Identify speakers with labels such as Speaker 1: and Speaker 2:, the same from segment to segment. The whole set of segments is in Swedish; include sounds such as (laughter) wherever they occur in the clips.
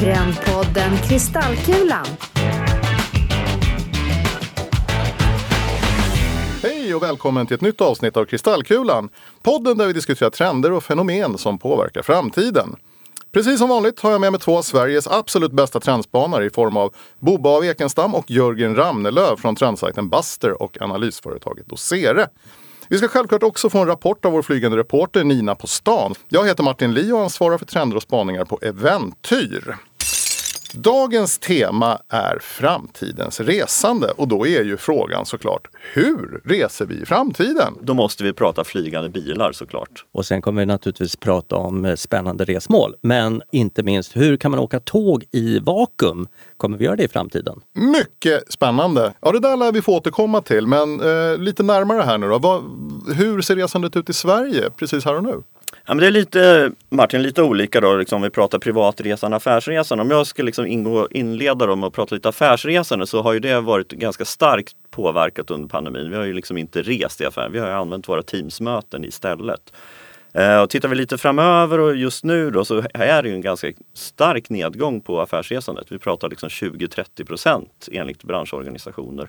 Speaker 1: Trendpodden Kristallkulan.
Speaker 2: Hej och välkommen till ett nytt avsnitt av Kristallkulan. Podden där vi diskuterar trender och fenomen som påverkar framtiden. Precis som vanligt har jag med mig två av Sveriges absolut bästa trendspanare i form av Boba av Ekenstam och Jörgen Ramnelöv från trendsajten Buster och analysföretaget Dosere. Vi ska självklart också få en rapport av vår flygande reporter Nina på stan. Jag heter Martin Li och ansvarar för trender och spaningar på Eventyr. Dagens tema är framtidens resande och då är ju frågan såklart hur reser vi i framtiden?
Speaker 3: Då måste vi prata flygande bilar såklart.
Speaker 4: Och sen kommer vi naturligtvis prata om eh, spännande resmål. Men inte minst, hur kan man åka tåg i vakuum? Kommer vi göra det i framtiden?
Speaker 2: Mycket spännande! Ja, det där lär vi få återkomma till, men eh, lite närmare här nu då. Vad, hur ser resandet ut i Sverige precis här och nu?
Speaker 3: Ja, men det är lite, Martin, lite olika då, liksom, vi pratar privatresan, affärsresan. Om jag ska liksom ingå, inleda dem och prata lite affärsresande så har ju det varit ganska starkt påverkat under pandemin. Vi har ju liksom inte rest i affären, vi har ju använt våra Teamsmöten istället. Eh, och tittar vi lite framöver och just nu då så är det ju en ganska stark nedgång på affärsresandet. Vi pratar liksom 20-30 procent enligt branschorganisationer.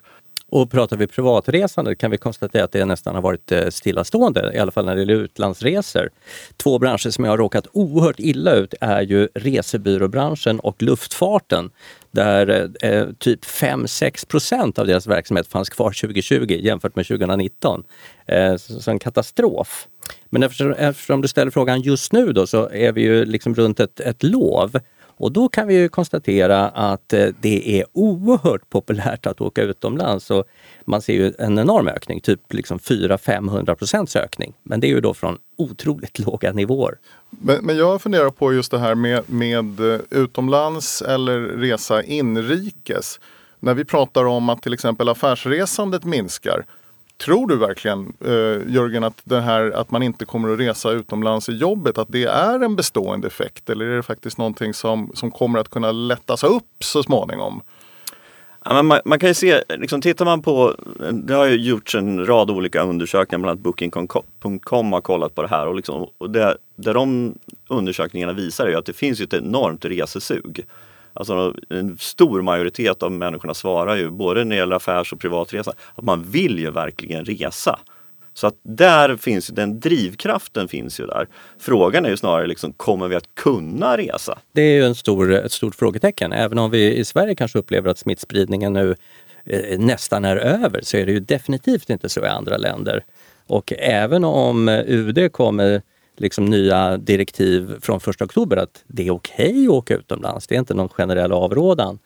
Speaker 4: Och pratar vi privatresande kan vi konstatera att det nästan har varit eh, stillastående, i alla fall när det gäller utlandsresor. Två branscher som har råkat oerhört illa ut är ju resebyråbranschen och luftfarten där eh, eh typ 5-6 procent av deras verksamhet fanns kvar 2020 jämfört med 2019. Eh, så, så en katastrof. Men eftersom, eftersom, du ställer frågan just nu då så är vi ju liksom runt ett, ett lov och då kan vi ju konstatera att eh, det är oerhört populärt att åka utomlands. Och man ser ju en enorm ökning, typ liksom 400-500 procents ökning. Men det är ju då från otroligt (laughs) låga nivåer.
Speaker 2: Men, men jag funderar på just det här med, med eh, utomlands eller resa inrikes. När vi pratar om att till exempel affärsresandet minskar Tror du verkligen, eh, Jörgen, att, det här, att man inte kommer att resa utomlands i jobbet, att det är en bestående effekt? Eller är det faktiskt någonting som, som kommer att kunna lättas upp så småningom?
Speaker 3: Ja, men man, man, kan ju se, liksom, tittar man på, det har ju gjorts en rad olika undersökningar, bland annat Booking.com har kollat på det här och, liksom, och det, det de undersökningarna visar är att det finns ett enormt resesug. Alltså en stor majoritet av människorna svarar ju, både när det gäller affärs och privatresa, att man vill ju verkligen resa. Så att där finns den drivkraften finns ju där. Frågan är ju snarare, liksom, kommer vi att kunna resa?
Speaker 4: Det är ju en stor, ett stort frågetecken. Även om vi i Sverige kanske upplever att smittspridningen nu eh, nästan är över så är det ju definitivt inte så i andra länder. Och även om eh, UD kommer liksom nya direktiv från 1 oktober att det är okej okay att åka utomlands, det är inte någon generell avrådan,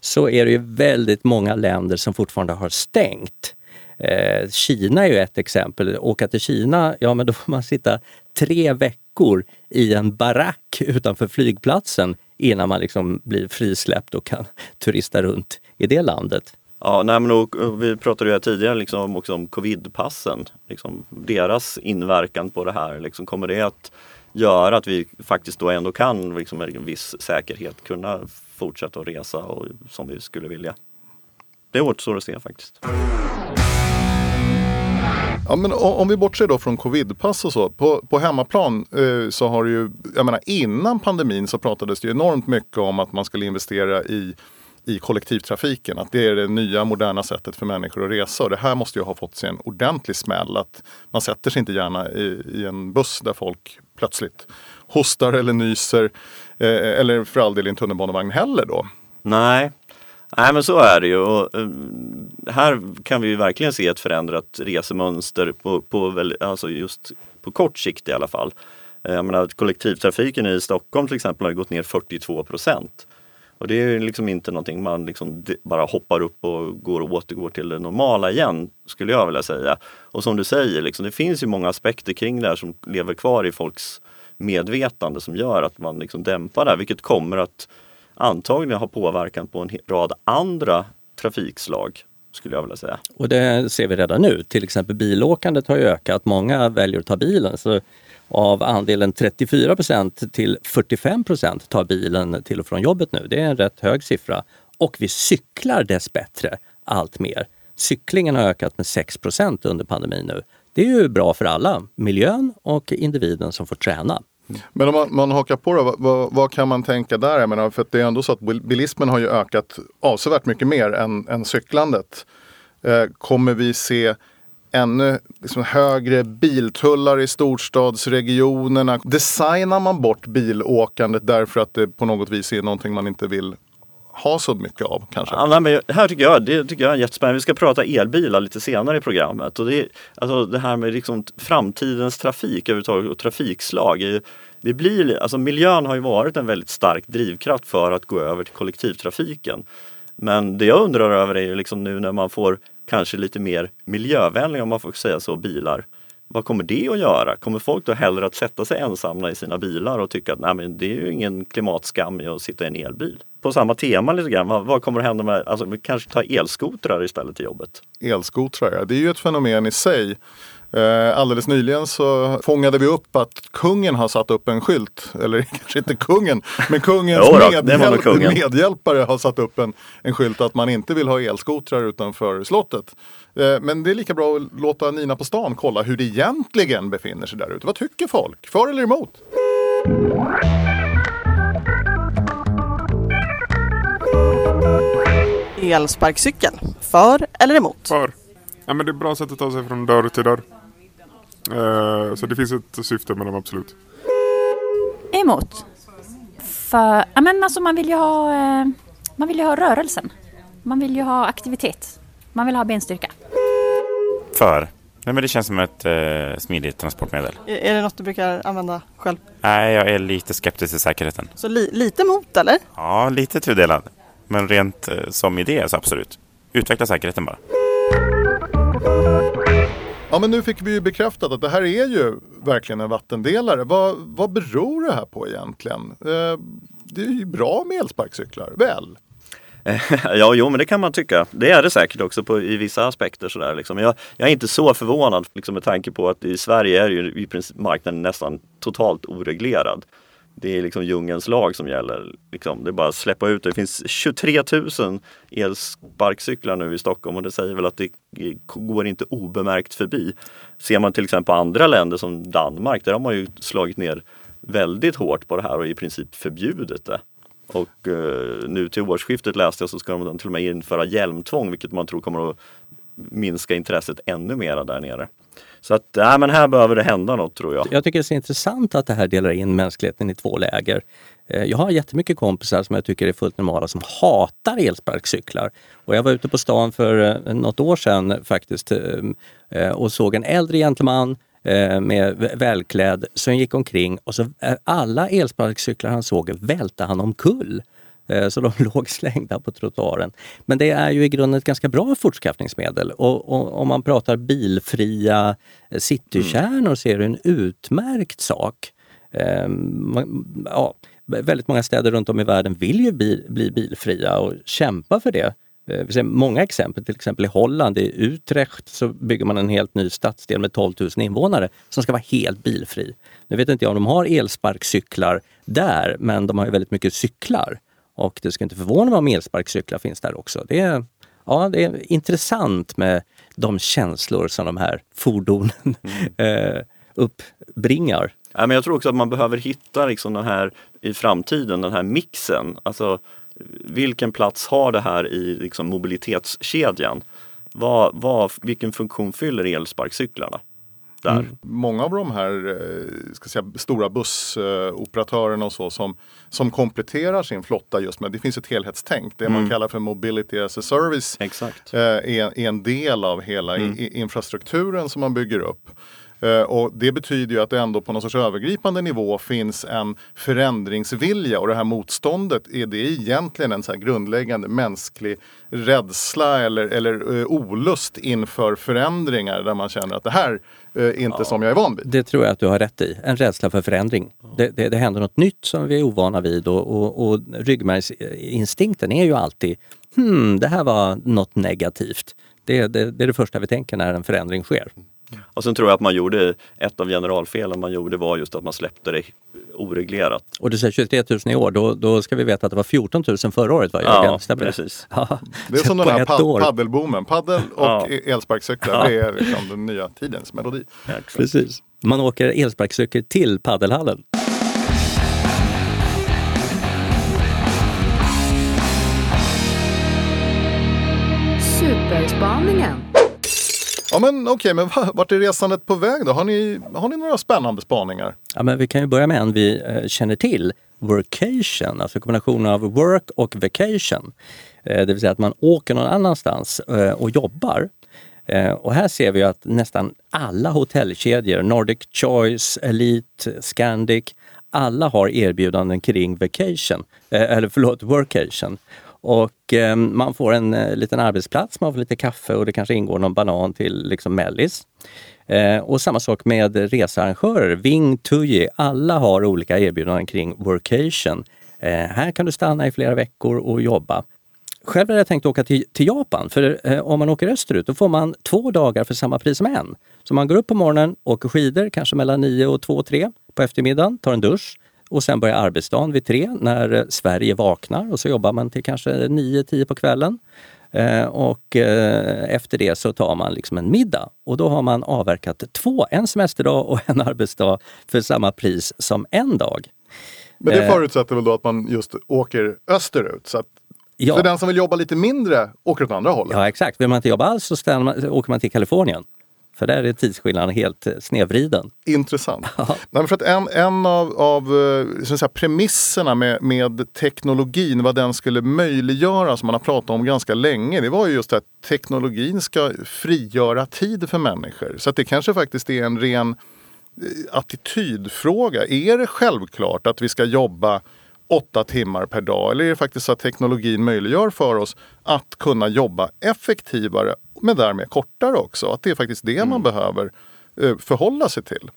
Speaker 4: så är det ju väldigt många länder som fortfarande har stängt. Eh, Kina är ju ett exempel. Åka till Kina, ja men då får man sitta tre veckor i en barack utanför flygplatsen innan man liksom blir frisläppt och kan (laughs) turista runt i det landet.
Speaker 3: Ja, nej, men och, och vi pratade ju här tidigare liksom också om covidpassen. Liksom, deras inverkan på det här. Liksom, kommer det att göra att vi faktiskt då ändå kan liksom, med en viss säkerhet kunna fortsätta att resa och, som vi skulle vilja? Det återstår att se faktiskt.
Speaker 2: Ja, men om vi bortser då från covidpass och så. På, på hemmaplan eh, så har det ju, jag menar innan pandemin så pratades det enormt mycket om att man skulle investera i i kollektivtrafiken. Att det är det nya moderna sättet för människor att resa. Och det här måste ju ha fått sig en ordentlig smäll. Att man sätter sig inte gärna i, i en buss där folk plötsligt hostar eller nyser. Eh, eller för all del i en tunnelbanevagn heller då.
Speaker 3: Nej, Nej men så är det ju. Och, eh, här kan vi verkligen se ett förändrat resemönster på, på, väl, alltså just på kort sikt i alla fall. Eh, jag menar, kollektivtrafiken i Stockholm till exempel har gått ner 42 procent. Och det är liksom inte någonting man liksom bara hoppar upp och går och återgår till det normala igen, skulle jag vilja säga. Och som du säger, liksom, det finns ju många aspekter kring det här som lever kvar i folks medvetande som gör att man liksom dämpar det här, vilket kommer att antagligen ha påverkan på en rad andra trafikslag skulle jag vilja säga.
Speaker 4: Och det ser vi redan nu. Till exempel bilåkandet har ju ökat. Många väljer att ta bilen. Så av andelen 34 procent till 45 procent tar bilen till och från jobbet nu. Det är en rätt hög siffra. Och vi cyklar dessbättre allt mer. Cyklingen har ökat med 6 procent under pandemin nu. Det är ju bra för alla, miljön och individen som får träna.
Speaker 2: Men om man, man hakar på det, vad, vad, vad kan man tänka där? Jag menar, för det är ändå så att bilismen har ju ökat avsevärt mycket mer än, än cyklandet. Eh, kommer vi se ännu liksom, högre biltullar i storstadsregionerna? Designar man bort bilåkandet därför att det på något vis är någonting man inte vill ha så mycket av kanske?
Speaker 3: Ja, men här tycker jag, det tycker jag är jättespännande. Vi ska prata elbilar lite senare i programmet. Och det, är, alltså det här med liksom framtidens trafik överhuvudtaget och trafikslag. är ju- Det blir, alltså miljön har ju varit en väldigt stark drivkraft för att gå över till kollektivtrafiken. Men det jag undrar över är ju liksom nu när man får kanske lite mer miljövänliga, om man får säga så, bilar. Vad kommer det att göra? Kommer folk då hellre att sätta sig ensamma i sina bilar och tycka att Nej, men det är ju ingen klimatskam i att sitta i en elbil? På samma tema lite grann, vad, vad kommer att hända med, alltså vi kanske ta elskotrar istället till jobbet?
Speaker 2: elskotrar. ja. Det är ju ett fenomen i sig. Eh, alldeles nyligen så fångade vi upp att kungen har satt upp en skylt. Eller (laughs) kanske inte kungen, men kungens
Speaker 3: Jo då,
Speaker 2: medhjälp,
Speaker 3: kungen.
Speaker 2: medhjälpare har satt upp en, en skylt att man inte vill ha elskotrar utanför slottet. Eh, men det är lika bra att låta Nina på stan kolla hur det egentligen befinner sig där ute. Vad tycker folk? För eller emot?
Speaker 5: Elsparkcykel. För eller emot?
Speaker 6: För. Ja, men det är ett bra sätt att ta sig från dörr till dörr. Eh, så det finns ett syfte med dem absolut.
Speaker 7: Emot. För, ja men alltså man vill ju ha, eh, man vill ju ha rörelsen. Man vill ju ha aktivitet. Man vill ha benstyrka.
Speaker 8: För? Nej, men det känns som ett eh, smidigt transportmedel.
Speaker 5: Är är det något du brukar använda själv?
Speaker 8: Nej, jag är lite skeptisk till säkerheten.
Speaker 5: Så li lite mot eller?
Speaker 8: Ja, lite tudelad. Men rent eh, som idé så absolut. Utveckla säkerheten bara.
Speaker 2: Ja men nu fick vi ju bekräftat att det här är ju verkligen en vattendelare. Vad, vad beror det här på egentligen? Eh, det är ju bra med elsparkcyklar, väl? (laughs)
Speaker 3: ja, jo men det kan man tycka. Det är det säkert också på, i vissa aspekter. Sådär, liksom. jag, jag är inte så förvånad liksom, med tanke på att i Sverige är ju i princip marknaden nästan totalt oreglerad. Det är liksom djungelns lag som gäller. Liksom, det är bara att släppa ut det. Det finns 23 000 elsparkcyklar nu i Stockholm och det säger väl att det går inte obemärkt förbi. Ser man till exempel på andra länder som Danmark, där har man ju slagit ner väldigt hårt på det här och i princip förbjudit det. Och eh, nu till årsskiftet läste jag så ska de till och med införa hjälmtvång vilket man tror kommer att minska intresset ännu mera där nere. Så att, nej, men här behöver det hända något tror jag.
Speaker 4: Jag tycker det är så intressant att det här delar in mänskligheten i två läger. Eh, jag har jättemycket kompisar som jag tycker är fullt normala som hatar elsparkcyklar. Och jag var ute på stan för eh, något år sedan faktiskt eh, och såg en äldre gentleman med välklädd som gick omkring och så alla elsparkcyklar han såg välte han omkull. Eh, så de (laughs) låg slängda på trottoaren. Men det är ju i grunden ett ganska bra fortskaffningsmedel. Och, och om man pratar bilfria eh, citykärnor så är det en utmärkt sak. Eh, ja, väldigt många städer runt om i världen vill ju bli, bli bilfria och kämpa för det. Vi ser många exempel, till exempel i Holland, i Utrecht så bygger man en helt ny stadsdel med 12 000 invånare som ska vara helt bilfri. Nu vet inte jag om de har elsparkcyklar där, men de har ju väldigt mycket cyklar. Och det ska inte förvåna mig om elsparkcyklar finns där också. Det är, ja, det är intressant med de känslor som de här fordonen (laughs) eh, uppbringar.
Speaker 3: Nej, men jag tror också att man behöver hitta liksom den här i framtiden, den här mixen. Alltså vilken plats har det här i liksom, mobilitetskedjan? Vad, vad, vilken funktion fyller elsparkcyklarna? Där.
Speaker 2: Många av de här eh, ska säga, stora bussoperatörerna och så som, som kompletterar sin flotta just med, det finns ett helhetstänk. Det man kallar för mobility as a service
Speaker 3: Exakt.
Speaker 2: eh, är, är en del av hela i, i infrastrukturen som man bygger upp. Eh, Och det betyder ju att det ändå på någon sorts övergripande nivå finns en förändringsvilja och det här motståndet är det egentligen en så grundläggande mänsklig rädsla eller, eller eh, olust inför förändringar där man känner att det här eh, är inte som jag är van vid.
Speaker 4: Det tror jag att du har rätt i. En rädsla för förändring. Det, det, det händer något nytt som vi är ovana vid och, och, och ryggmärgsinstinkten är ju alltid hmm, det här var något negativt. Det, det, det är det första vi tänker när en förändring sker.
Speaker 3: Och sen tror jag att man gjorde, ett av generalfelen man gjorde var just att man släppte det oreglerat.
Speaker 4: Och du säger 23 000 i år, då, då ska vi veta att det var 14 000 förra året va Jörgen?
Speaker 3: Ja,
Speaker 4: Stämmer det?
Speaker 3: precis.
Speaker 4: Ja,
Speaker 2: Det är som (laughs) den här pad- paddelboomen. Paddel och
Speaker 3: Ja.
Speaker 2: elsparkcyklar, det är liksom den nya tidens melodi.
Speaker 4: Precis. Man åker elsparkcykel till paddelhallen.
Speaker 2: Ja men okej, men vart är resandet på väg då? Har ni, har ni några spännande spaningar?
Speaker 4: Ja, men vi kan ju börja med en vi eh, känner till, workation, alltså kombinationen av work och vacation. Eh, det vill säga att man åker någon annanstans eh, och jobbar. Eh, och här ser vi att nästan alla hotellkedjor, Nordic Choice, Elite, Scandic, alla har erbjudanden kring vacation, eh, eller förlåt, workation. Och eh, man får en eh, liten arbetsplats, man får lite kaffe och det kanske ingår någon banan till liksom mellis. Eh, och samma sak med researrangörer. Ving, Tui, alla har olika erbjudanden kring workation. Eh, här kan du stanna i flera veckor och jobba. Själv hade jag tänkt åka till, till Japan, för eh, om man åker österut då får man två dagar för samma pris som en. Så man går upp på morgonen, åker skidor, kanske mellan 9 och 2, 3 på eftermiddagen, tar en dusch och sen börjar arbetsdagen vid tre när eh, Sverige vaknar och så jobbar man till kanske 9-10 på kvällen. Eh, och eh, efter det så tar man liksom en middag och då har man avverkat två, en semesterdag och en arbetsdag för samma pris som en dag.
Speaker 2: Men det förutsätter väl då att man just åker österut. Så att
Speaker 4: Ja.
Speaker 2: för den som vill jobba lite mindre åker åt andra hållet.
Speaker 4: Ja exakt, vill man inte jobba alls så man, åker man till Kalifornien. För där är tidsskillnaden helt eh, snedvriden.
Speaker 2: Intressant. (laughs) Nej, men för att en, en av, av eh, så att säga, premisserna med, med teknologin, vad den skulle möjliggöra, som man har pratat om ganska länge, det var ju just att teknologin ska frigöra tid för människor. Så att det kanske faktiskt är en ren eh, attitydfråga. Är det självklart att vi ska jobba åtta timmar per dag? Eller är det faktiskt så att teknologin möjliggör för oss att kunna jobba effektivare men därmed kortare också? Att det är faktiskt det man behöver eh, förhålla sig till.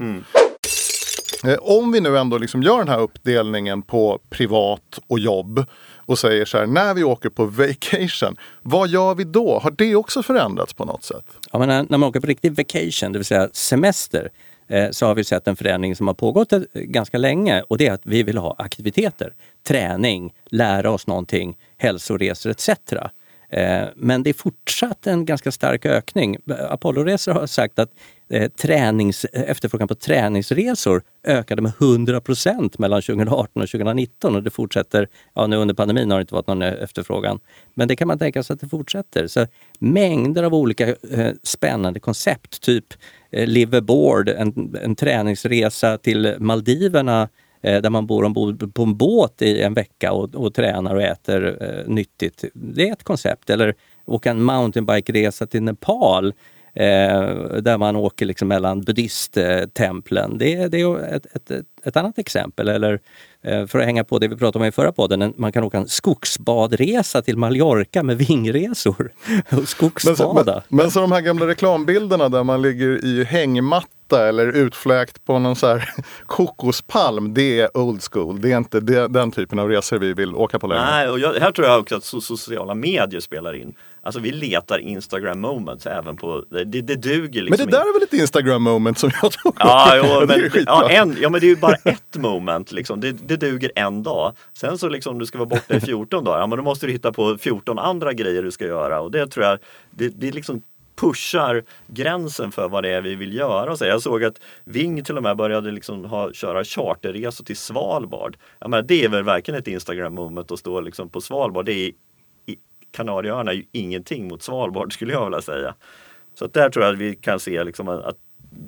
Speaker 2: Eh, Om vi nu ändå liksom gör den här uppdelningen på privat och jobb och säger så här, när vi åker på vacation, vad gör vi då? Har det också förändrats på något sätt?
Speaker 4: Ja, men när, när man åker på riktig vacation, det vill säga semester, eh, så har vi sett en förändring som har pågått ganska länge och det är att vi vill ha aktiviteter, träning, lära oss någonting, hälsoresor etc. Eh, men det är fortsatt en ganska stark ökning. Apolloresor har sagt att eh, tränings, efterfrågan på träningsresor ökade med 100 procent mellan 2018 och 2019 och det fortsätter, ja nu under pandemin har det inte varit någon eh, efterfrågan, men det kan man tänka sig att det fortsätter. Så mängder av olika eh, spännande koncept, typ eh, Live Aboard, en, en träningsresa till Maldiverna där man bor ombord på en båt i en vecka och, och tränar och äter eh, nyttigt. Det är ett koncept. Eller åka en mountainbike-resa till Nepal eh, där man åker liksom mellan buddhisttemplen. Det, är- det är ett, ett, ett, annat exempel. Eller eh, för att hänga på det vi pratade om i förra podden, en, man kan åka en skogsbadresa till Mallorca med vingresor (laughs) och
Speaker 2: Men så,
Speaker 4: skogsbada.
Speaker 2: men, men så de här gamla reklambilderna där man ligger i hängmatta eller utfläkt på någon så här (laughs) kokospalm, det är old school. Det är inte det, den typen av resor vi vill åka på längre.
Speaker 3: Nej, och jag, här tror jag också att so sociala medier spelar in. Alltså vi letar Instagram moments även på, det, det duger
Speaker 2: Men
Speaker 3: liksom
Speaker 2: det där
Speaker 3: inte.
Speaker 2: är väl ett Instagram moment som jag tror
Speaker 3: Ja, (laughs) jo,
Speaker 2: är
Speaker 3: men, ja, en, ja men det är ju bara ett moment liksom. det, det duger en dag. Sen så liksom du ska vara borta i 14 dagar, ja men då måste du hitta på 14 andra grejer du ska göra och det tror jag, det, det liksom pushar gränsen för vad det är vi vill göra. Så jag såg att Ving till och med började liksom ha, köra charterresor till Svalbard. Jag menar, det är väl verkligen ett Instagram moment att stå liksom på Svalbard. Det är, i, Kanarieöarna är ju ingenting mot Svalbard skulle jag vilja säga. Så att där tror jag att vi kan se liksom att,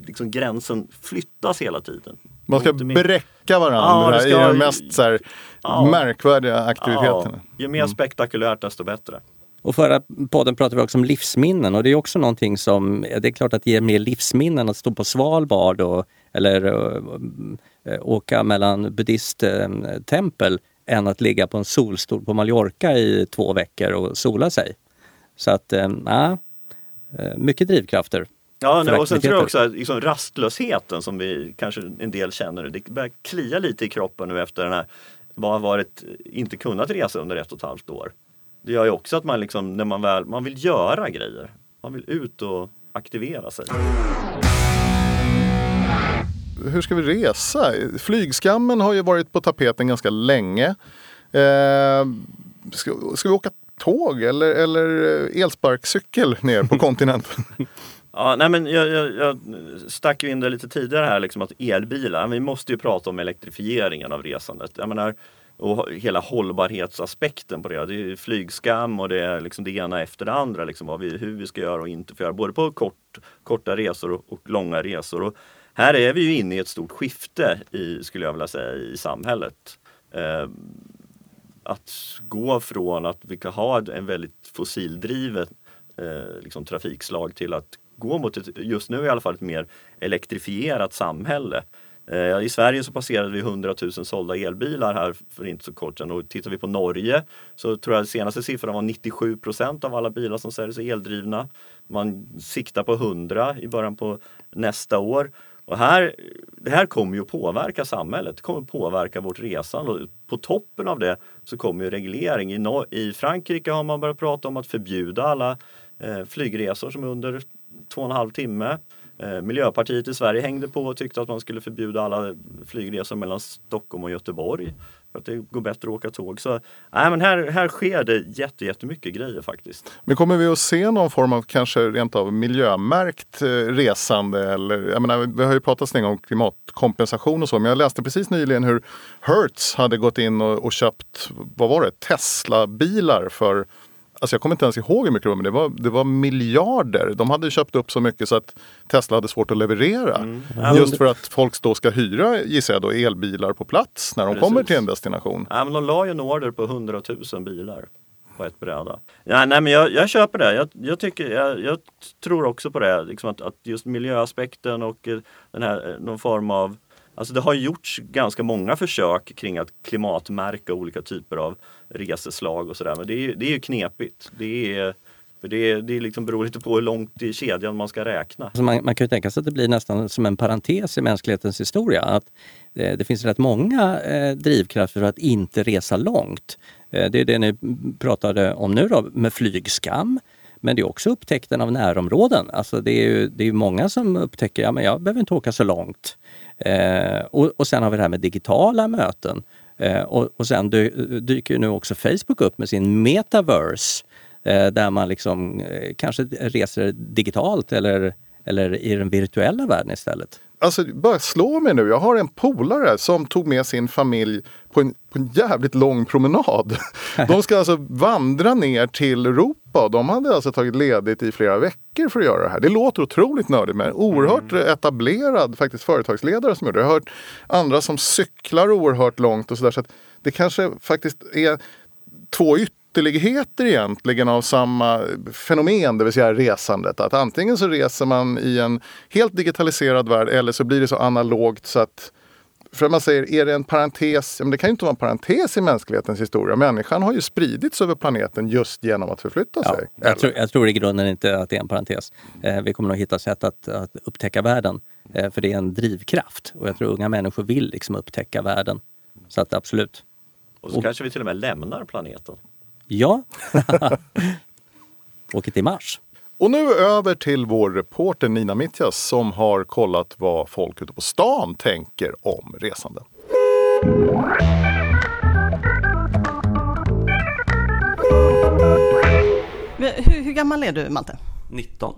Speaker 3: liksom gränsen flyttas hela tiden.
Speaker 2: Man ska bräcka varandra
Speaker 3: Ja, det
Speaker 2: i
Speaker 3: ska-
Speaker 2: de mest så här,
Speaker 3: Ja.
Speaker 2: märkvärdiga aktiviteterna.
Speaker 3: Ja, ju mer spektakulärt desto bättre.
Speaker 4: Och förra podden pratade vi också om livsminnen och det är också någonting som, det är klart att det ger mer livsminnen att stå på Svalbard och, eller uh, uh, åka mellan buddhisttempel än att ligga på en solstol på Mallorca i två veckor och sola sig. Så att, uh, ja, mycket drivkrafter.
Speaker 3: Ja,
Speaker 4: för
Speaker 3: och sen tror jag också att liksom rastlösheten som vi kanske en del känner, det börjar klia lite i kroppen nu efter den här, har varit, inte kunnat resa under ett och ett halvt år. Det gör ju också att man liksom, när man väl, man vill göra grejer. Man vill ut och aktivera sig.
Speaker 2: Hur ska vi resa? Flygskammen har ju varit på tapeten ganska länge. Eh, ska, ska vi åka tåg eller, eller elsparkcykel ner på (laughs) kontinenten?
Speaker 3: Ja, nej men jag, jag, jag stack ju in det lite tidigare här, liksom att elbilar, vi måste ju prata om elektrifieringen av resandet. Jag menar, och hela hållbarhetsaspekten på det. Det är flygskam och det är liksom det ena efter det andra. Liksom vad vi, hur vi ska göra och inte få göra. Både på kort, korta resor och, och långa resor. Och här är vi ju inne i ett stort skifte i, skulle jag vilja säga, i samhället. Eh, att gå från att vi kan ha en väldigt fossildrivet eh, liksom trafikslag till att gå mot ett, just nu i alla fall, ett mer elektrifierat samhälle. Eh, I Sverige så passerade vi 100 000 sålda elbilar här för inte så kort sedan och tittar vi på Norge så tror jag senaste siffran var 97 procent av alla bilar som säljs är eldrivna. Man siktar på 100 i början på nästa år. Och här, det här kommer ju att påverka samhället, det kommer att påverka vårt resande. Och på toppen av det så kommer ju reglering. I, no I Frankrike har man börjat prata om att förbjuda alla eh, flygresor som är under två och en halv timme. Eh, Miljöpartiet i Sverige hängde på och tyckte att man skulle förbjuda alla flygresor mellan Stockholm och Göteborg. För att det går bättre att åka tåg. Så nej, men här, här sker det jätte, jättemycket grejer faktiskt.
Speaker 2: Men kommer vi att se någon form av kanske rent av miljömärkt eh, resande? Eller, jag menar, vi har ju pratat länge om klimatkompensation och så, men jag läste precis nyligen hur Hertz hade gått in och, och köpt, vad var det, Tesla-bilar för Alltså jag kommer inte ens ihåg hur mycket det var, men det var, det var miljarder. De hade köpt upp så mycket så att Tesla hade svårt att leverera. Just för att folk då ska hyra, gissar jag, då, elbilar på plats när de
Speaker 3: Precis.
Speaker 2: kommer till en destination.
Speaker 3: Ja, men de la ju en order på 100 000 bilar på ett bräda. Ja, nej, men jag, jag köper det. Jag, jag, tycker, jag, jag tror också på det. Liksom att, att just miljöaspekten och eh, den här, eh, någon form av Alltså det har gjorts ganska många försök kring att klimatmärka olika typer av reseslag och sådär. Men det är, ju- det är ju knepigt. Det är, för det, det liksom beror lite på hur långt i kedjan man ska räkna.
Speaker 4: Alltså man, man kan ju tänka sig att det blir nästan som en parentes i mänsklighetens historia. Att eh, det finns rätt många eh, drivkrafter för att inte resa långt. Eh, det är det ni pratade om nu då, med flygskam. Men det är också upptäckten av närområden. Alltså det är ju det är många som upptäcker, ja men jag behöver inte åka så långt. Eh, och, och sen har vi det här med digitala möten. Eh, och, och sen dy, dyker nu också Facebook upp med sin metaverse. Eh, där man liksom eh, kanske reser digitalt eller, eller i den virtuella världen istället.
Speaker 2: Alltså bara slå mig nu. Jag har en polare som tog med sin familj på en, på en jävligt lång promenad. (laughs) De ska alltså vandra ner till Europa. Och De hade alltså tagit ledigt i flera veckor för att göra det här. Det låter otroligt nördigt men oerhört etablerad faktiskt företagsledare som gjorde det. Jag har hört andra som cyklar oerhört långt och sådär. Så att det kanske faktiskt är två ytterligheter egentligen av samma fenomen, det vill säga resandet. Att antingen så reser man i en helt digitaliserad värld eller så blir det så analogt så att för man säger, är det en parentes? Ja, men det kan ju inte vara en parentes i mänsklighetens historia. Människan har ju spridits över planeten just genom att förflytta
Speaker 4: Ja,
Speaker 2: sig.
Speaker 4: jag, tror, jag tror i grunden inte att det är en parentes. Eh, vi kommer nog hitta sätt att, att upptäcka världen. Eh, för det är en drivkraft och jag tror unga människor vill liksom upptäcka världen. Så att absolut.
Speaker 3: Och så kanske vi till och med lämnar planeten.
Speaker 4: Ja. (laughs) Åker till Mars.
Speaker 2: Och nu över till vår reporter Nina Mittjas som har kollat vad folk ute på stan tänker om resande.
Speaker 5: Hur, hur gammal är du Malte?
Speaker 9: 19.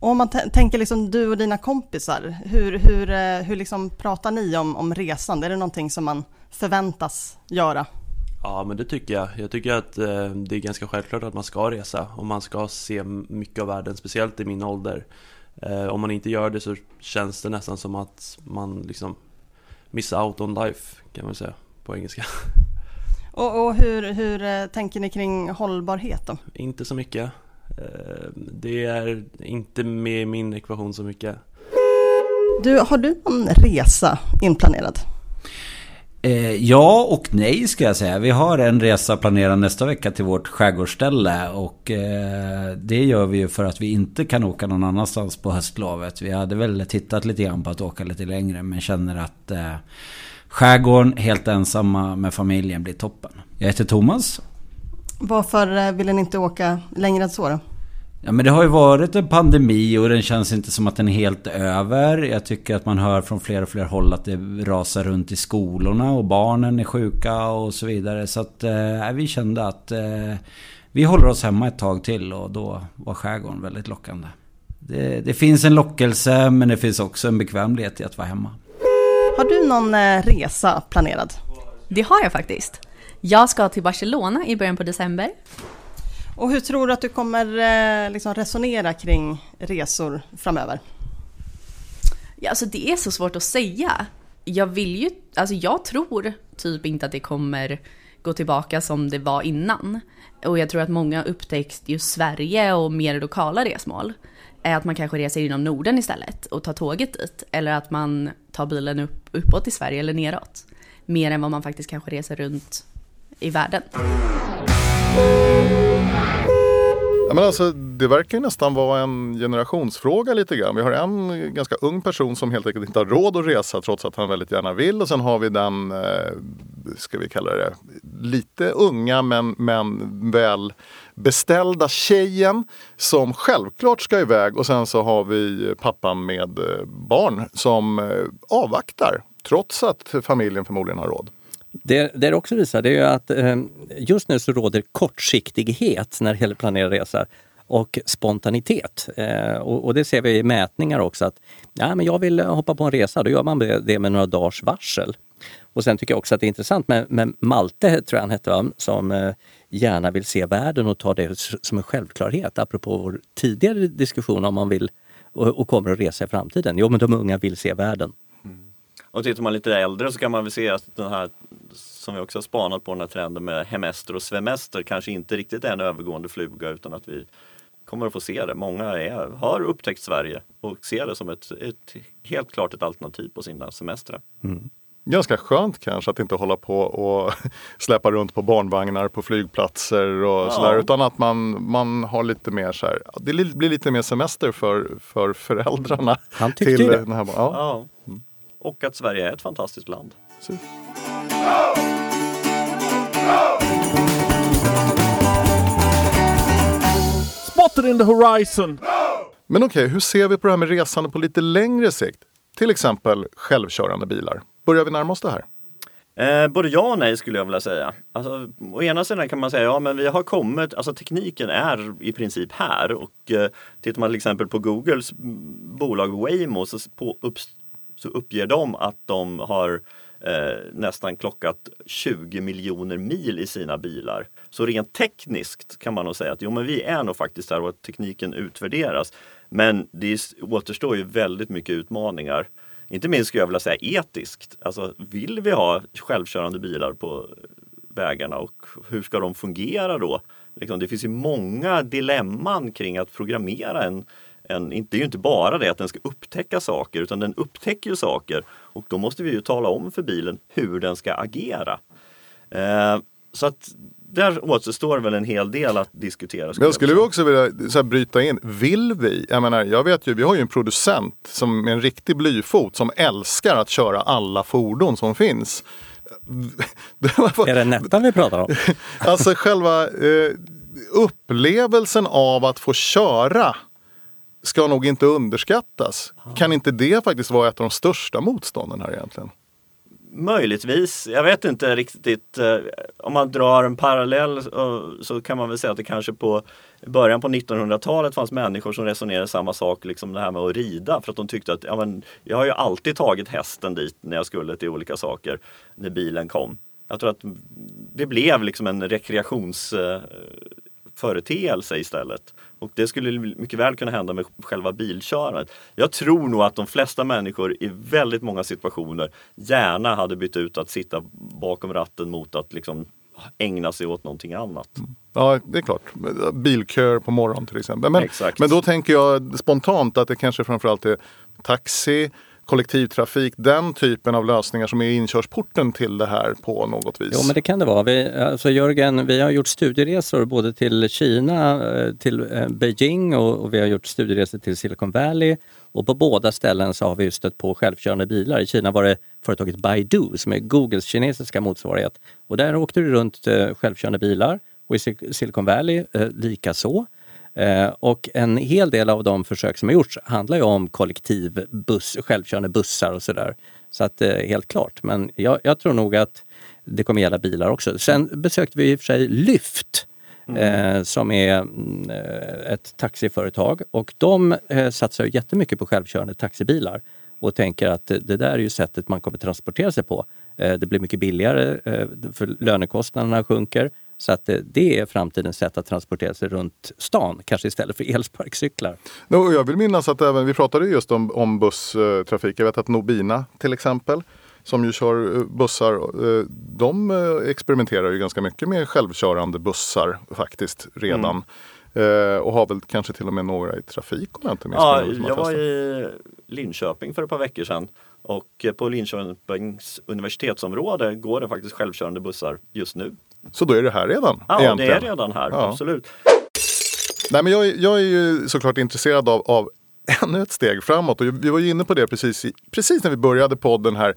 Speaker 5: Och om man tänker liksom du och dina kompisar, hur, hur, eh, hur liksom pratar ni om, om resande? Är det någonting som man förväntas göra?
Speaker 9: Ja men det tycker jag. Jag tycker att eh, det är ganska självklart att man ska resa och man ska se mycket av världen, speciellt i min ålder. Eh, om man inte gör det så känns det nästan som att man liksom miss out on life kan man säga på engelska. (laughs)
Speaker 5: Och, och hur, hur eh, tänker ni kring hållbarhet då?
Speaker 9: inte så mycket. Eh, det är inte med i min ekvation så mycket.
Speaker 5: Du, har du någon resa inplanerad?
Speaker 10: Eh, ja och nej ska jag säga. Vi har en resa planerad nästa vecka till vårt skärgårdsställe. Och eh, det gör vi ju för att vi inte kan åka någon annanstans på höstlovet. Vi hade väl tittat lite grann på att åka lite längre. Men känner att eh, skärgården helt ensamma med familjen blir toppen. Jag heter Thomas.
Speaker 5: Varför eh, ville ni inte åka längre än så då?
Speaker 10: Ja men det har ju varit en pandemi och den känns inte som att den är helt över. Jag tycker att man hör från fler och fler håll att det rasar runt i skolorna och barnen är sjuka och så vidare. Så att eh, vi kände att eh, vi håller oss hemma ett tag till och då var skärgården väldigt lockande. Det, det finns en lockelse men det finns också en bekvämlighet i att vara hemma.
Speaker 5: Har du någon eh, resa planerad?
Speaker 11: det har jag faktiskt. Jag ska till Barcelona i början på december.
Speaker 5: Och hur tror du att du kommer eh, liksom resonera kring resor framöver?
Speaker 11: Ja, alltså det är så svårt att säga. Jag vill ju, alltså jag tror typ inte att det kommer gå tillbaka som det var innan. Och jag tror att många upptäckt just Sverige och mer lokala resmål. Är att man kanske reser inom Norden istället och tar tåget dit. Eller att man tar bilen upp, uppåt i Sverige eller neråt. Mer än vad man faktiskt kanske reser runt i världen.
Speaker 2: Ja, men alltså, det verkar ju nästan vara en generationsfråga lite grann. Vi har en ganska ung person som helt enkelt inte har råd att resa trots att han väldigt gärna vill. Och sen har vi den, eh, ska vi kalla det, lite unga men, men väl beställda tjejen som självklart ska iväg. Och sen så har vi pappan med eh, barn som eh, avvaktar trots att familjen förmodligen har råd.
Speaker 4: Det, det också visar det är ju att eh, just nu så råder kortsiktighet när det gäller planerad resa och spontanitet. Eh, och, och, det ser vi i mätningar också att ja, men jag vill eh, hoppa på en resa, då gör man det med några dagars varsel. Och sen tycker jag också att det är intressant med, med Malte, tror jag han hette, som eh, gärna vill se världen och ta det som en självklarhet. Apropå vår tidigare diskussion om man vill och, och kommer att resa i framtiden. Jo, men de unga vill se världen.
Speaker 3: Och tittar man lite äldre så kan man väl se att den här som vi också har spanat på den här trenden med hemester och svemester kanske inte riktigt är en övergående fluga utan att vi kommer att få se det. Många är, har upptäckt Sverige och ser det som ett, ett helt klart ett alternativ på sina semestrar.
Speaker 2: Mm. Ganska skönt kanske att inte hålla på och (laughs) släppa runt på barnvagnar på flygplatser och ja. sådär. Utan att man, man har lite mer så här, det blir lite mer semester för, för föräldrarna.
Speaker 4: Han tyckte till, det.
Speaker 2: Här, ja. ja.
Speaker 3: Och att Sverige är ett fantastiskt land. Så.
Speaker 12: Spotted in the horizon!
Speaker 2: Men okej, okay, hur ser vi på det här med resande på lite längre sikt? Till exempel självkörande bilar. Börjar vi närma oss det här?
Speaker 3: Eh, både ja och nej skulle jag vilja säga. Alltså, å ena sidan kan man säga ja men vi har kommit, alltså tekniken är i princip här och eh, tittar man till exempel på Googles bolag Waymo så, på, upp, så uppger de att de har eh, nästan klockat 20 miljoner mil i sina bilar. Så rent tekniskt kan man nog säga att jo men vi är nog faktiskt där och att tekniken utvärderas. Men det återstår ju väldigt mycket utmaningar. Inte minst skulle jag vilja säga etiskt. Alltså vill vi ha självkörande bilar på vägarna och hur ska de fungera då? Liksom, det finns ju många dilemman kring att programmera en en, det är ju inte bara det att den ska upptäcka saker utan den upptäcker ju saker och då måste vi ju tala om för bilen hur den ska agera. Eh, så att där återstår väl en hel del att diskutera.
Speaker 2: Skulle jag skulle vi också vilja så här, bryta in, vill vi? Jag menar, jag vet ju, vi har ju en producent som med en riktig blyfot som älskar att köra alla fordon som finns. (laughs)
Speaker 4: är det Nettan vi pratar om? (laughs)
Speaker 2: alltså själva eh, upplevelsen av att få köra ska nog inte underskattas. Kan inte det faktiskt vara ett av de största motstånden här egentligen?
Speaker 3: Möjligtvis. Jag vet inte riktigt. Eh, om man drar en parallell så kan man väl säga att det kanske på början på 1900-talet fanns människor som resonerade samma sak, liksom det här med att rida. För att de tyckte att ja, men, jag har ju alltid tagit hästen dit när jag skulle till olika saker när bilen kom. Jag tror att det blev liksom en rekreationsföreteelse istället. Och det skulle mycket väl kunna hända med själva bilkörandet. Jag tror nog att de flesta människor i väldigt många situationer gärna hade bytt ut att sitta bakom ratten mot att liksom ägna sig åt någonting annat. Mm.
Speaker 2: Ja, det är klart. Bilköer på morgonen till exempel. Men, men då tänker jag spontant att det kanske framförallt är taxi, kollektivtrafik, den typen av lösningar som är inkörsporten till det här på något vis?
Speaker 4: Jo men det kan det vara. Vi, alltså Jörgen, vi har gjort studieresor både till Kina, eh, till eh, Beijing och, och vi har gjort studieresor till Silicon Valley. Och på båda ställen så har vi stött på självkörande bilar. I Kina var det företaget Baidu som är Googles kinesiska motsvarighet. Och där åkte du runt eh, självkörande bilar och i Silicon Valley eh, lika så. Eh, och en hel del av de försök som har gjorts handlar ju om kollektivbuss, självkörande bussar och sådär. Så att eh, helt klart, men jag, jag, tror nog att det kommer gälla bilar också. Sen besökte vi i och för sig Lyft mm. eh, som är mm, eh, ett taxiföretag och de eh, satsar jättemycket på självkörande taxibilar och tänker att det där är ju sättet man kommer transportera sig på. Det blir mycket billigare för lönekostnaderna sjunker. Så att eh, det är framtidens sätt att transportera sig runt stan, kanske istället för elsparkcyklar.
Speaker 2: No, jag vill minnas att även, vi pratade just om, om busstrafik. Jag vet att Nobina till exempel som ju kör eh, bussar, eh, de experimenterar ju ganska mycket med självkörande bussar faktiskt redan. Mm. Och har väl kanske till och med några i trafik om jag inte minns
Speaker 3: Ja, jag var i Linköping för ett par veckor sedan och på Linköpings universitetsområde går det faktiskt självkörande bussar just nu.
Speaker 2: Så då är det här redan?
Speaker 3: Ja,
Speaker 2: egentligen.
Speaker 3: det är redan här, ja. absolut.
Speaker 2: Nej, men jag, jag är ju såklart intresserad av, av (laughs) ännu ett steg framåt och vi var ju inne på det precis, precis när vi började podden här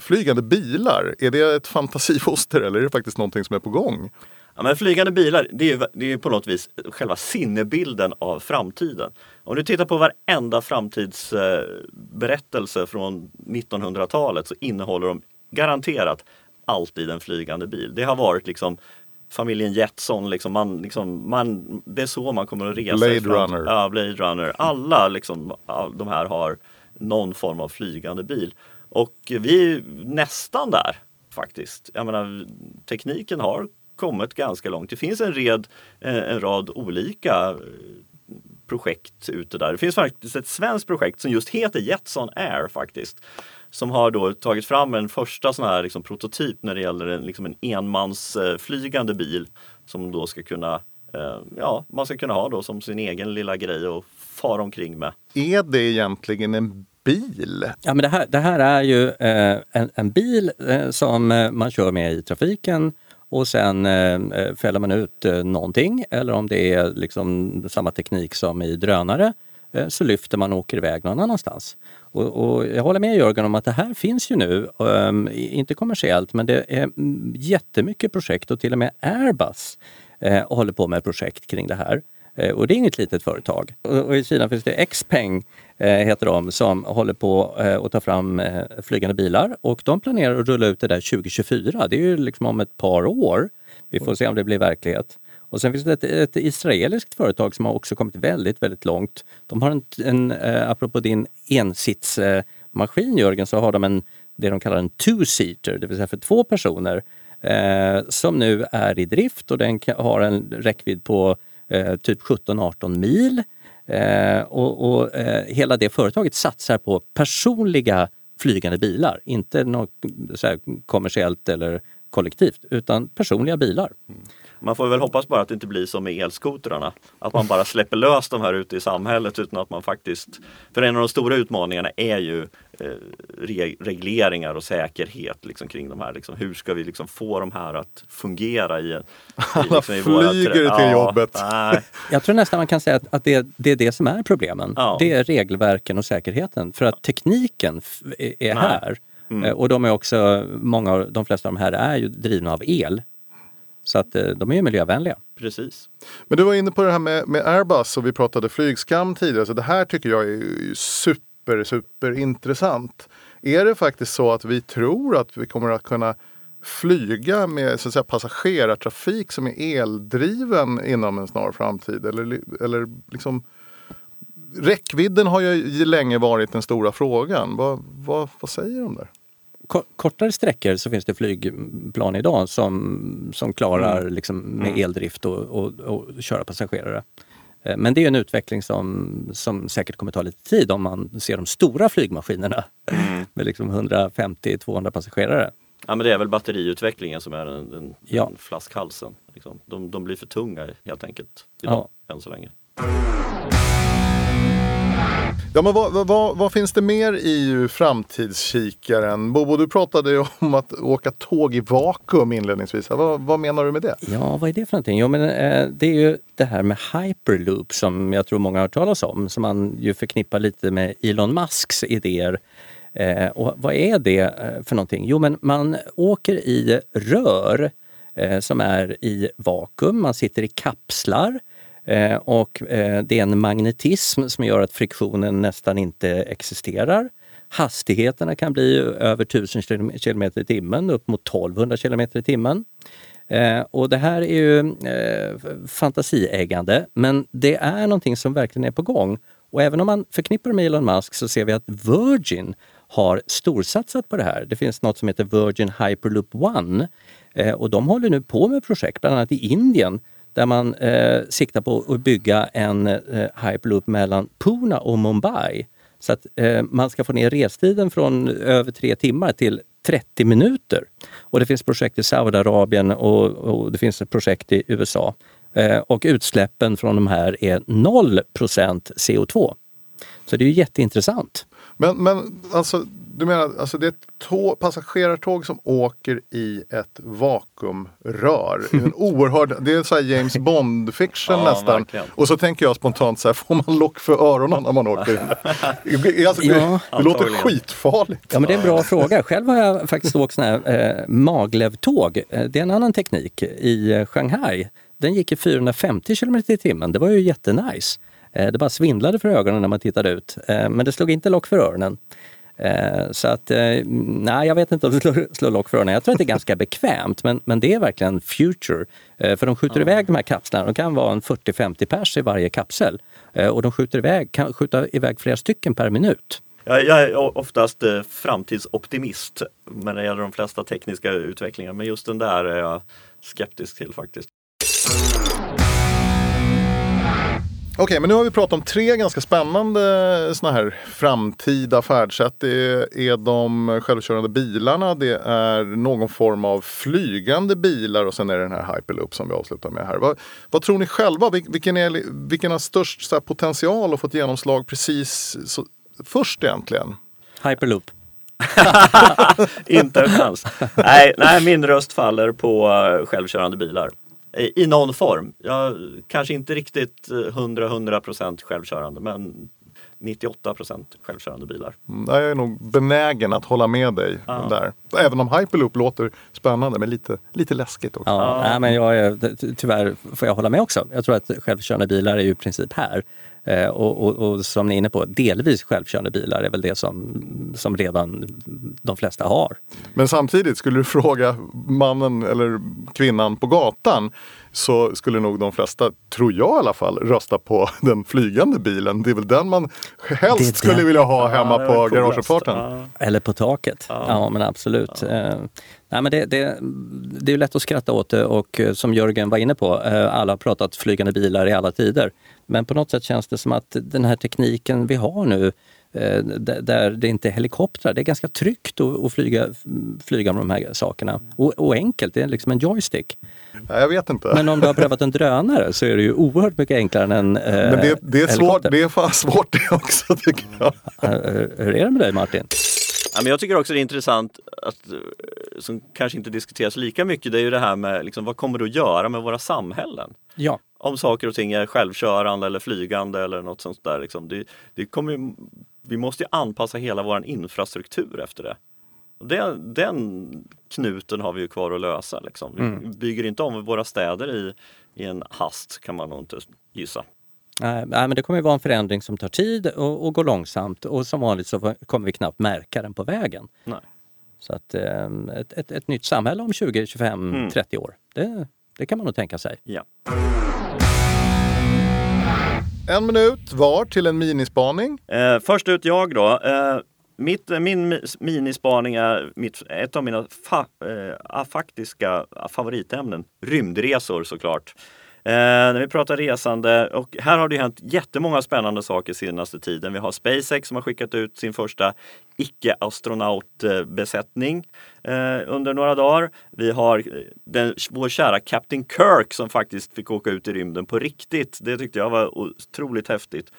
Speaker 2: flygande bilar, är det ett fantasifoster eller är det faktiskt någonting som är på gång?
Speaker 3: Ja, men flygande bilar, det är, det är på något vis själva sinnebilden av framtiden. Om du tittar på varenda framtidsberättelse från 1900-talet så innehåller de garanterat alltid en flygande bil. Det har varit liksom familjen Jetson, liksom man, liksom, man, det är så man kommer att resa.
Speaker 2: Blade Runner.
Speaker 3: Ja, Blade Runner. Alla liksom, de här har någon form av flygande bil. Och vi är nästan där faktiskt. Jag menar, tekniken har kommit ganska långt. Det finns en, red, eh, en rad olika eh, projekt ute där. Det finns faktiskt ett svenskt projekt som just heter Jetson Air faktiskt. Som har då tagit fram en första sån här liksom prototyp när det gäller en, liksom en enmansflygande bil som då ska kunna eh, Ja, man ska kunna ha då som sin egen lilla grej och fara omkring med.
Speaker 2: Är det egentligen en bil?
Speaker 4: Ja, men det, här, det här är ju eh, en, en, bil eh, som eh, man kör med i trafiken och sen eh, eh, fäller man ut eh, någonting eller om det är liksom samma teknik som i drönare eh, så lyfter man och åker iväg någon annanstans. Och, och, jag håller med Jörgen om att det här finns ju nu, um, inte kommersiellt, men det är mm, jättemycket projekt och till och med Airbus eh, håller på med projekt kring det här. Eh, och det är inget litet företag. Och I Kina finns det Xpeng, Eh, heter de, som håller på eh, att ta fram eh, flygande bilar. Och de planerar att rulla ut det där 2024. Det är ju liksom om ett par år. Vi får se om det blir verklighet. Och sen finns det ett, ett israeliskt företag som har också kommit väldigt, väldigt långt. De har en, en apropå din ensitsmaskin Jörgen, så har de en, det de kallar en two-seater, det vill säga för två personer, eh, som nu är i drift och den har en räckvidd på eh, typ 17-18 mil. Eh, och, och eh, hela det företaget satsar på personliga flygande bilar, inte något så kommersiellt eller kollektivt, utan personliga bilar. Mm.
Speaker 3: Man får väl hoppas bara att det inte blir som med elskotrarna. Att man bara släpper lös de här ute i samhället utan att man faktiskt... För en av de stora utmaningarna är ju eh, re regleringar och säkerhet liksom, kring de här. Liksom, hur ska vi liksom, få de här att fungera i, i,
Speaker 2: Alla liksom, i flyger till ja, jobbet.
Speaker 4: Nej. Jag tror nästan man kan säga att, det, det, är det som är problemen. Ja. Det är regelverken och säkerheten. För att tekniken är här. Mm. Eh, och de är också, många, de flesta av de här är ju drivna av el. Så att eh, de är ju miljövänliga.
Speaker 3: Precis.
Speaker 2: Men du var inne på det här med, med Airbus och vi pratade flygskam tidigare. Så det här tycker jag är super, super intressant. Är det faktiskt så att vi tror att vi kommer att kunna flyga med så att säga, passagerartrafik som är eldriven inom en snar framtid? Eller, eller liksom, räckvidden har ju länge varit den stora frågan. Vad, vad, vad säger de där?
Speaker 4: Kortare sträckor så finns det flygplan idag som, som klarar mm. liksom med mm. eldrift och, och, och köra passagerare. Eh, men det är en utveckling som, som säkert kommer ta lite tid om man ser de stora flygmaskinerna mm. (laughs) med liksom 150-200 passagerare.
Speaker 3: Ja men det är väl batteriutvecklingen som är den, den, ja. den flaskhalsen. Liksom. De, de, blir för tunga helt enkelt idag, ja. än så länge.
Speaker 2: Ja, men vad, vad, vad, finns det mer i framtidskikaren? Bobo, du pratade ju om att åka tåg i vakuum inledningsvis. Vad, vad menar du med det?
Speaker 4: Ja, vad är det för någonting? Jo, men, eh, det är ju det här med hyperloop som jag tror många har hört talas om, som man ju förknippar lite med Elon Musks idéer. Eh, och vad är det eh, för någonting? Jo, men man åker i rör eh, som är i vakuum, man sitter i kapslar Eh, och eh, det är en magnetism som gör att friktionen nästan inte existerar. Hastigheterna kan bli över 1000 km i timmen, upp mot 1200 km i timmen. Eh, och det här är ju eh, fantasieggande, men det är någonting som verkligen är på gång. Och även om man förknippar med Elon Musk så ser vi att Virgin har storsatsat på det här. Det finns något som heter Virgin Hyperloop One eh, och de håller nu på med projekt, bland annat i Indien där man eh, siktar på att bygga en eh, hyperloop mellan Pune och Mumbai. Så att eh, man ska få ner restiden från över tre timmar till 30 minuter. Och det finns projekt i Saudiarabien och, och det finns ett projekt i USA. Eh, och utsläppen från de här är 0% CO2. Så det är ju jätteintressant.
Speaker 2: Men, men alltså, du menar alltså det är ett tåg, passagerartåg som åker i ett vakuumrör? en (laughs) oerhörd, det är så här James Bond-fiction
Speaker 3: Ja,
Speaker 2: nästan.
Speaker 3: verkligen.
Speaker 2: Och så tänker jag spontant så här, får man lock för öronen när man åker? alltså, det,
Speaker 4: Ja,
Speaker 2: det låter
Speaker 4: antagligen.
Speaker 2: skitfarligt.
Speaker 4: Ja, men det är en bra fråga. Själv har jag faktiskt åkt sån här eh, maglevtåg. Eh, Det är en annan teknik i eh, Shanghai. Den gick i 450 km i timmen. Det var ju jättenice. Eh, det bara svindlade för ögonen när man tittade ut. Eh, men det slog inte lock för öronen. Eh, så att, nej jag vet inte om det slår, slår lock för öronen. Jag tror att det är ganska (laughs) bekvämt men, men det är verkligen future. För de skjuter iväg de här kapslarna. De kan vara en 40-50 pers i varje kapsel. Och de skjuter iväg, kan skjuta iväg flera stycken per minut.
Speaker 3: Jag, jag är oftast framtidsoptimist när det gäller de flesta tekniska utvecklingar. Men just den där är jag skeptisk till faktiskt.
Speaker 2: Okej, men nu har vi pratat om tre ganska spännande såna här framtida färdsätt. Det är de självkörande bilarna, det är någon form av flygande bilar och sen är det den här Hyperloop som vi avslutar med här. Vad, vad tror ni själva? Vil- Vilken, är, vilken har störst så här, potential att få ett genomslag precis så, först egentligen?
Speaker 4: Hyperloop. (laughs) (laughs)
Speaker 3: Inte en chans. Nej, nej, min röst faller på eh, självkörande bilar. I, någon form. Jag, kanske inte riktigt eh, 100-100% självkörande men 98% självkörande bilar.
Speaker 2: Mm, Jag är nog benägen att hålla med dig
Speaker 3: Ja.
Speaker 2: där. Även om Hyperloop låter spännande men lite, lite läskigt också.
Speaker 4: Ja, nej, men jag är, ty- tyvärr får jag hålla med också. Jag tror att självkörande bilar är ju i princip här. Eh, och, och, och som ni är inne på, delvis självkörande bilar är väl det som, som redan de flesta har.
Speaker 2: Men samtidigt, skulle du fråga mannen eller kvinnan på gatan så skulle nog de flesta, tror jag i alla fall, rösta på (laughs) den flygande bilen. Det är väl den man helst skulle vilja ha
Speaker 3: Ja,
Speaker 2: hemma
Speaker 3: det
Speaker 2: på garageuppfarten.
Speaker 3: Ja.
Speaker 4: Eller på taket. Ja, men absolut. Eh, nej, men det, det, det är lätt att skratta åt det och eh, som Jörgen var inne på, alla har pratat flygande bilar i alla tider. Men på något sätt känns det som att den här tekniken vi har nu eh, där det inte är helikoptrar, det är ganska tryggt att, att flyga, flyga med de här sakerna. Och, och enkelt, det är liksom en joystick.
Speaker 2: Nej, jag vet inte.
Speaker 4: Men om du har prövat en drönare så är det ju oerhört mycket enklare än en eh,
Speaker 2: Men det, det, är svårt, det är fan svårt det också tycker jag.
Speaker 4: Hur hur är det med dig Martin?
Speaker 3: Ja, men jag tycker också det är intressant att, eh, som kanske inte diskuteras lika mycket, det är ju det här med liksom, vad kommer det att göra med våra samhällen?
Speaker 4: Ja.
Speaker 3: Om saker och ting är självkörande eller flygande eller något sånt där. Liksom. Det, det kommer vi måste ju anpassa hela vår infrastruktur efter det. Det. Den knuten har vi ju kvar att lösa. Liksom. Vi
Speaker 4: Mm.
Speaker 3: bygger inte om våra städer i, i en hast kan man nog inte gissa.
Speaker 4: Nej, nej, men det kommer ju vara en förändring som tar tid och, och går långsamt och som vanligt så kommer vi knappt märka den på vägen.
Speaker 3: Nej.
Speaker 4: Så att eh, ett, ett, ett nytt samhälle om 20, 25,
Speaker 3: Mm.
Speaker 4: 30 år, det, det kan man nog tänka sig.
Speaker 3: Ja.
Speaker 2: En minut var till en minispaning.
Speaker 3: Eh, först ut jag då. Eh, mitt, min mi- minispaning är mitt, ett av mina fa, eh, faktiska favoritämnen. Rymdresor såklart. Eh, när vi pratar resande och här har det hänt jättemånga spännande saker senaste tiden. Vi har SpaceX som har skickat ut sin första icke-astronautbesättning eh, under några dagar. Vi har eh, den, vår kära Captain Kirk som faktiskt fick åka ut i rymden på riktigt. Det tyckte jag var otroligt häftigt.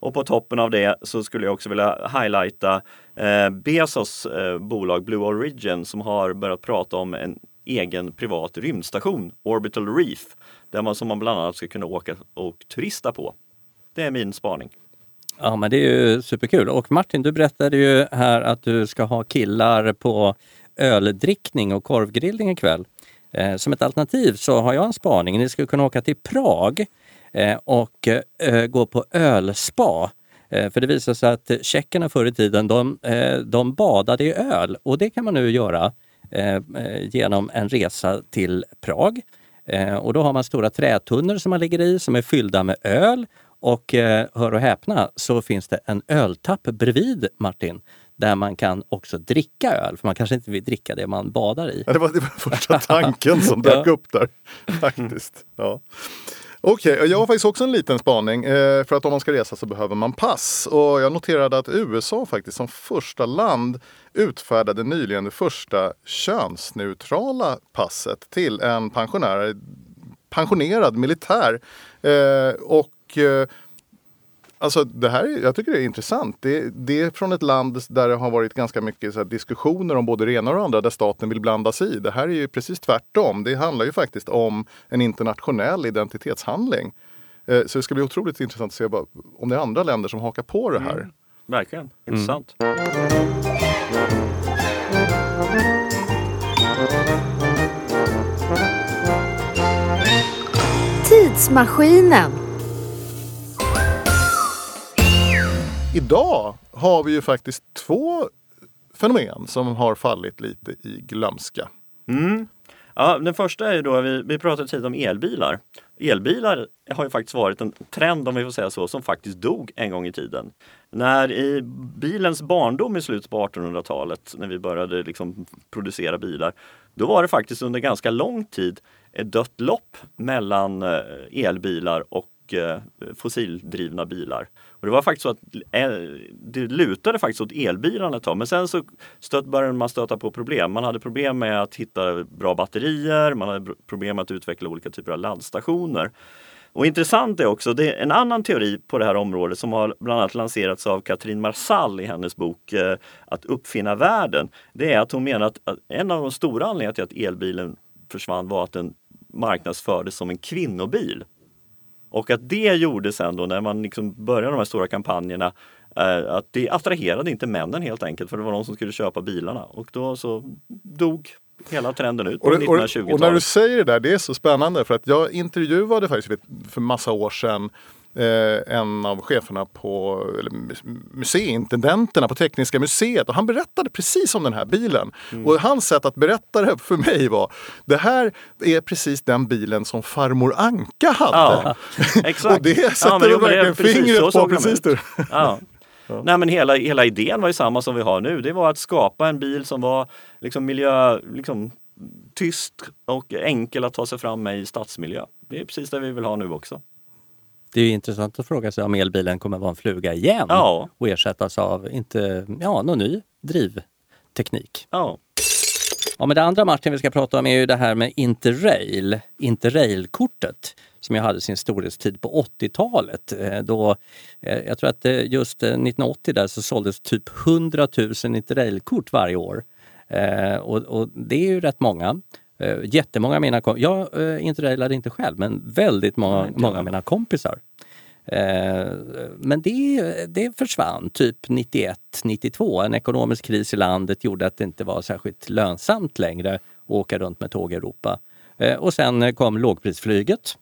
Speaker 3: Och på toppen av det så skulle jag också vilja highlighta eh, Bezos eh, bolag Blue Origin som har börjat prata om en egen privat rymdstation, Orbital Reef, där man som man bland annat ska kunna åka och turista på. Det är min spaning.
Speaker 4: Ja men det är ju superkul. Och Martin, du berättade ju här att du ska ha killar på öldrickning och korvgrillning ikväll. Eh, som ett alternativ så har jag en spaning. Ni skulle kunna åka till Prag eh, och eh, gå på ölspa. Eh, för det visar sig att tjeckerna förr i tiden de, eh, de badade i öl och det kan man nu göra eh, eh, genom en resa till Prag. Eh, och då har man stora trätunnor som man ligger i som är fyllda med öl och eh, hör och häpna så finns det en öltapp bredvid Martin där man kan också dricka öl, för man kanske inte vill dricka det man badar i.
Speaker 2: Ja, det, var, det var första tanken som (laughs) dök
Speaker 4: Ja.
Speaker 2: upp där. Faktiskt. Ja. Okej, jag har faktiskt också en liten spaning. Eh, för att om man ska resa så behöver man pass. Och jag noterade att USA faktiskt som första land utfärdade nyligen det första könsneutrala passet till en pensionär, pensionerad militär. Eh, och eh, Alltså det här, jag tycker det är intressant. Det, det är från ett land där det har varit ganska mycket så här diskussioner om både det ena och det andra där staten vill blanda sig i. Det här är ju precis tvärtom. Det handlar ju faktiskt om en internationell identitetshandling. Eh, Så det ska bli otroligt intressant att se vad, om det är andra länder som hakar på det här. Mm.
Speaker 3: Verkligen, intressant.
Speaker 1: Tidsmaskinen.
Speaker 2: Idag har vi ju faktiskt två fenomen som har fallit lite i glömska.
Speaker 3: Mm. Ja, den första är ju då, vi, vi pratade tidigare om elbilar. Elbilar har ju faktiskt varit en trend, om vi får säga så, som faktiskt dog en gång i tiden. När i bilens barndom i slutet på 1800-talet, när vi började liksom producera bilar, då var det faktiskt under ganska lång tid ett dött lopp mellan eh, elbilar och mycket eh, fossildrivna bilar. Och det var faktiskt så att eh, det lutade faktiskt åt elbilarna ett tag. Men sen så stöt, började man stöta på problem. Man hade problem med att hitta bra batterier, man hade problem med att utveckla olika typer av laddstationer. Och intressant är också, det är en annan teori på det här området som har bland annat lanserats av Katrin Marsall i hennes bok eh, Att uppfinna världen. Det är att hon menar att, att en av de stora anledningarna till att elbilen försvann var att den marknadsfördes som en kvinnobil. Och att det gjorde sen då när man liksom började de här stora kampanjerna eh, att det attraherade inte männen helt enkelt för det var de som skulle köpa bilarna och då så dog hela trenden ut på
Speaker 2: Och, det- och,
Speaker 3: 1920-talet.
Speaker 2: och när du säger det där, det är så spännande för att jag intervjuade faktiskt för- för massa år sedan eh, en av cheferna på, eller mus- museiintendenterna på Tekniska museet och han berättade precis om den här bilen.
Speaker 3: Mm.
Speaker 2: Och hans sätt att berätta det för mig var, det här är precis den bilen som farmor Anka hade.
Speaker 3: Ja, (laughs) exakt.
Speaker 2: och det
Speaker 3: Ja,
Speaker 2: sätter
Speaker 3: är
Speaker 2: verkligen fingret på precis det. (laughs)
Speaker 3: Ja. Nej men hela, hela idén var ju samma som vi har nu. Det var att skapa en bil som var liksom miljö, liksom, tyst och enkel att ta sig fram med i stadsmiljö. Det är precis det vi vill ha nu också.
Speaker 4: Det är intressant att fråga sig om elbilen kommer vara en fluga igen
Speaker 3: Ja.
Speaker 4: och ersättas av inte, ja, någon ny drivteknik.
Speaker 3: Ja.
Speaker 4: Ja, men det andra Martin vi ska prata om är ju det här med Interrail, Interrail-kortet som jag hade sin storhetstid på 80-talet. Eh, Då, eh, jag tror att eh, just eh, 1980 där så såldes typ 100 000 Interrail-kort varje år. Och, och det är ju rätt många. Eh, jättemånga av mina kompisar, jag eh, interrailade inte själv, men väldigt många, många av mina kompisar. Eh, men det, det försvann typ 91, 92. En ekonomisk kris i landet gjorde att det inte var särskilt lönsamt längre att åka runt med tåg i Europa. Eh, och sen kom lågprisflyget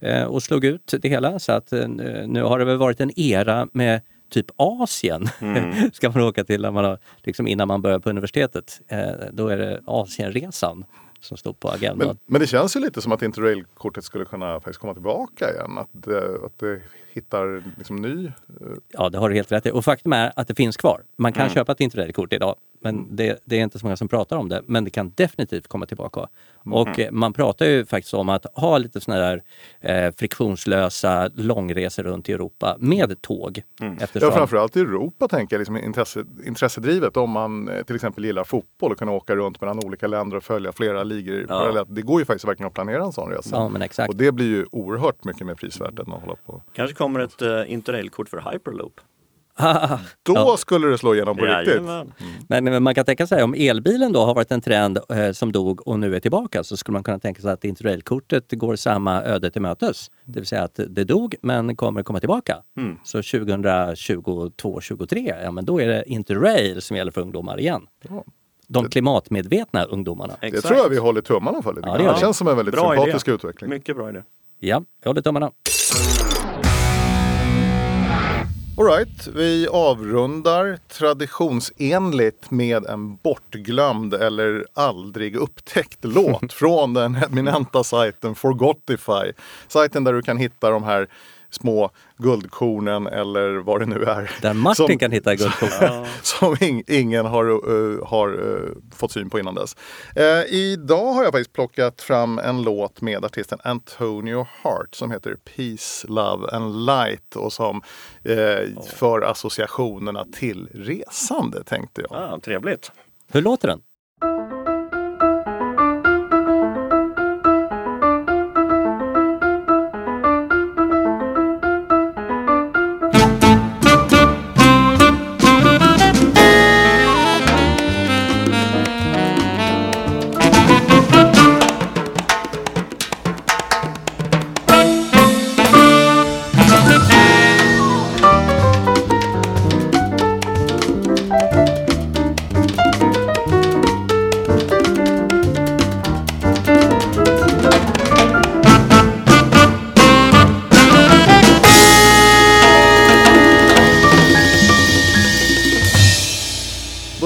Speaker 4: eh, och slog ut det hela. Så att eh, nu har det väl varit en era med typ Asien.
Speaker 3: Mm. (laughs)
Speaker 4: Ska man åka till när man har, liksom innan man börjar på universitetet. Eh, då är det Asienresan som stod på agendan.
Speaker 2: Men, men det känns ju lite som att interrailkortet skulle kunna faktiskt komma tillbaka igen. Att det, att det hittar liksom ny... eh,
Speaker 4: Ja, det har du helt rätt i. Och faktum är att det finns kvar. Man kan
Speaker 2: Mm.
Speaker 4: köpa ett Interrailkort idag, men det, det är inte så många som pratar om det. Men det kan definitivt komma tillbaka. Och
Speaker 2: Mhm.
Speaker 4: eh, man pratar ju faktiskt om att ha lite sådana där eh, friktionslösa långresor runt i Europa med tåg. Eftersom,
Speaker 2: Ja, framförallt i Europa tänker jag, liksom intresse, intressedrivet. Om man eh, till exempel gillar fotboll och kunna åka runt mellan olika länder och följa flera ligor parallellt. Det går ju faktiskt verkligen att planera en sån resa.
Speaker 4: Ja, men exakt.
Speaker 2: Och det blir ju oerhört mycket mer prisvärt än att hålla på.
Speaker 3: Kanske kommer ett uh, interrailkort för Hyperloop. (laughs)
Speaker 2: Då
Speaker 4: Ja.
Speaker 2: skulle det slå igenom på riktigt.
Speaker 3: Jajamän.
Speaker 4: Men, men man kan tänka sig om elbilen då har varit en trend eh, som dog och nu är tillbaka så skulle man kunna tänka sig att Interrailkortet går samma öde till mötes. Det vill säga att det dog men kommer komma tillbaka.
Speaker 3: Mm.
Speaker 4: Så 2022-2023, ja men då är det Interrail som gäller för ungdomar igen. De klimatmedvetna ungdomarna.
Speaker 2: Det tror jag vi håller tummarna för lite
Speaker 4: Ja, det
Speaker 2: det känns som en väldigt
Speaker 3: Bra
Speaker 2: sympatisk
Speaker 3: idé.
Speaker 2: utveckling.
Speaker 3: Mycket bra idé.
Speaker 4: Ja, jag håller tummarna.
Speaker 2: Alright, vi avrundar traditionsenligt med en bortglömd eller aldrig upptäckt (laughs) låt från den eminenta sajten Forgotify. Sajten där du kan hitta de här små guldkornen eller vad det nu är.
Speaker 4: Där Martin kan hitta guldkorn. (laughs)
Speaker 2: som ing, ingen har, uh, har uh, fått syn på innan dess. Uh, idag har jag faktiskt plockat fram en låt med artisten Antonio Hart som heter Peace, Love and Light och som uh, för associationerna till resande tänkte jag.
Speaker 3: Ah, trevligt.
Speaker 4: Hur låter den?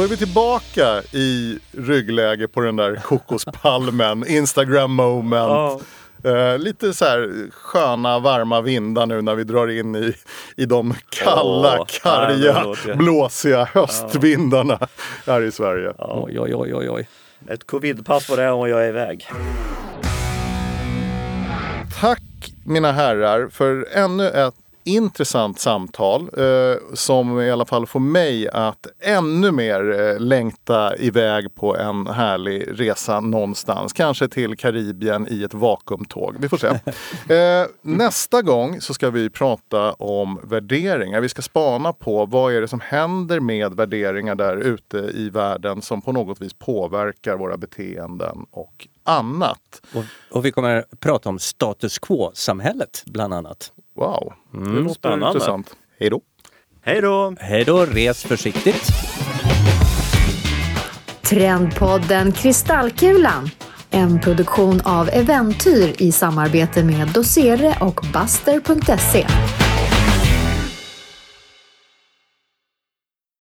Speaker 2: Är vi tillbaka i ryggläge på den där kokospalmen. (laughs) Instagram moment. Eh, lite så här sköna varma vindar nu när vi drar in i, i de kalla,
Speaker 3: Åh,
Speaker 2: karga, blåsiga höstvindarna här i Sverige.
Speaker 4: Oj, oj, oj, oj, oj.
Speaker 3: Ett covidpass på det och jag är iväg.
Speaker 2: Tack mina herrar för ännu ett intressant samtal eh, som i alla fall får mig att ännu mer eh, längta iväg på en härlig resa någonstans. Kanske till Karibien i ett vakuumtåg. Vi får se. (laughs) Eh, nästa gång så ska vi prata om värderingar. Vi ska spana på vad är det som händer med värderingar där ute i världen som på något vis påverkar våra beteenden och annat.
Speaker 4: Och, och vi kommer prata om status quo-samhället bland annat.
Speaker 2: Wow, det
Speaker 4: Mm,
Speaker 2: låter
Speaker 4: spännande.
Speaker 2: intressant. Hej då!
Speaker 3: Hej då!
Speaker 4: Hej då, res försiktigt.
Speaker 1: Trendpodden Kristallkulan. En produktion av Eventyr i samarbete med Dosere och Buster.se.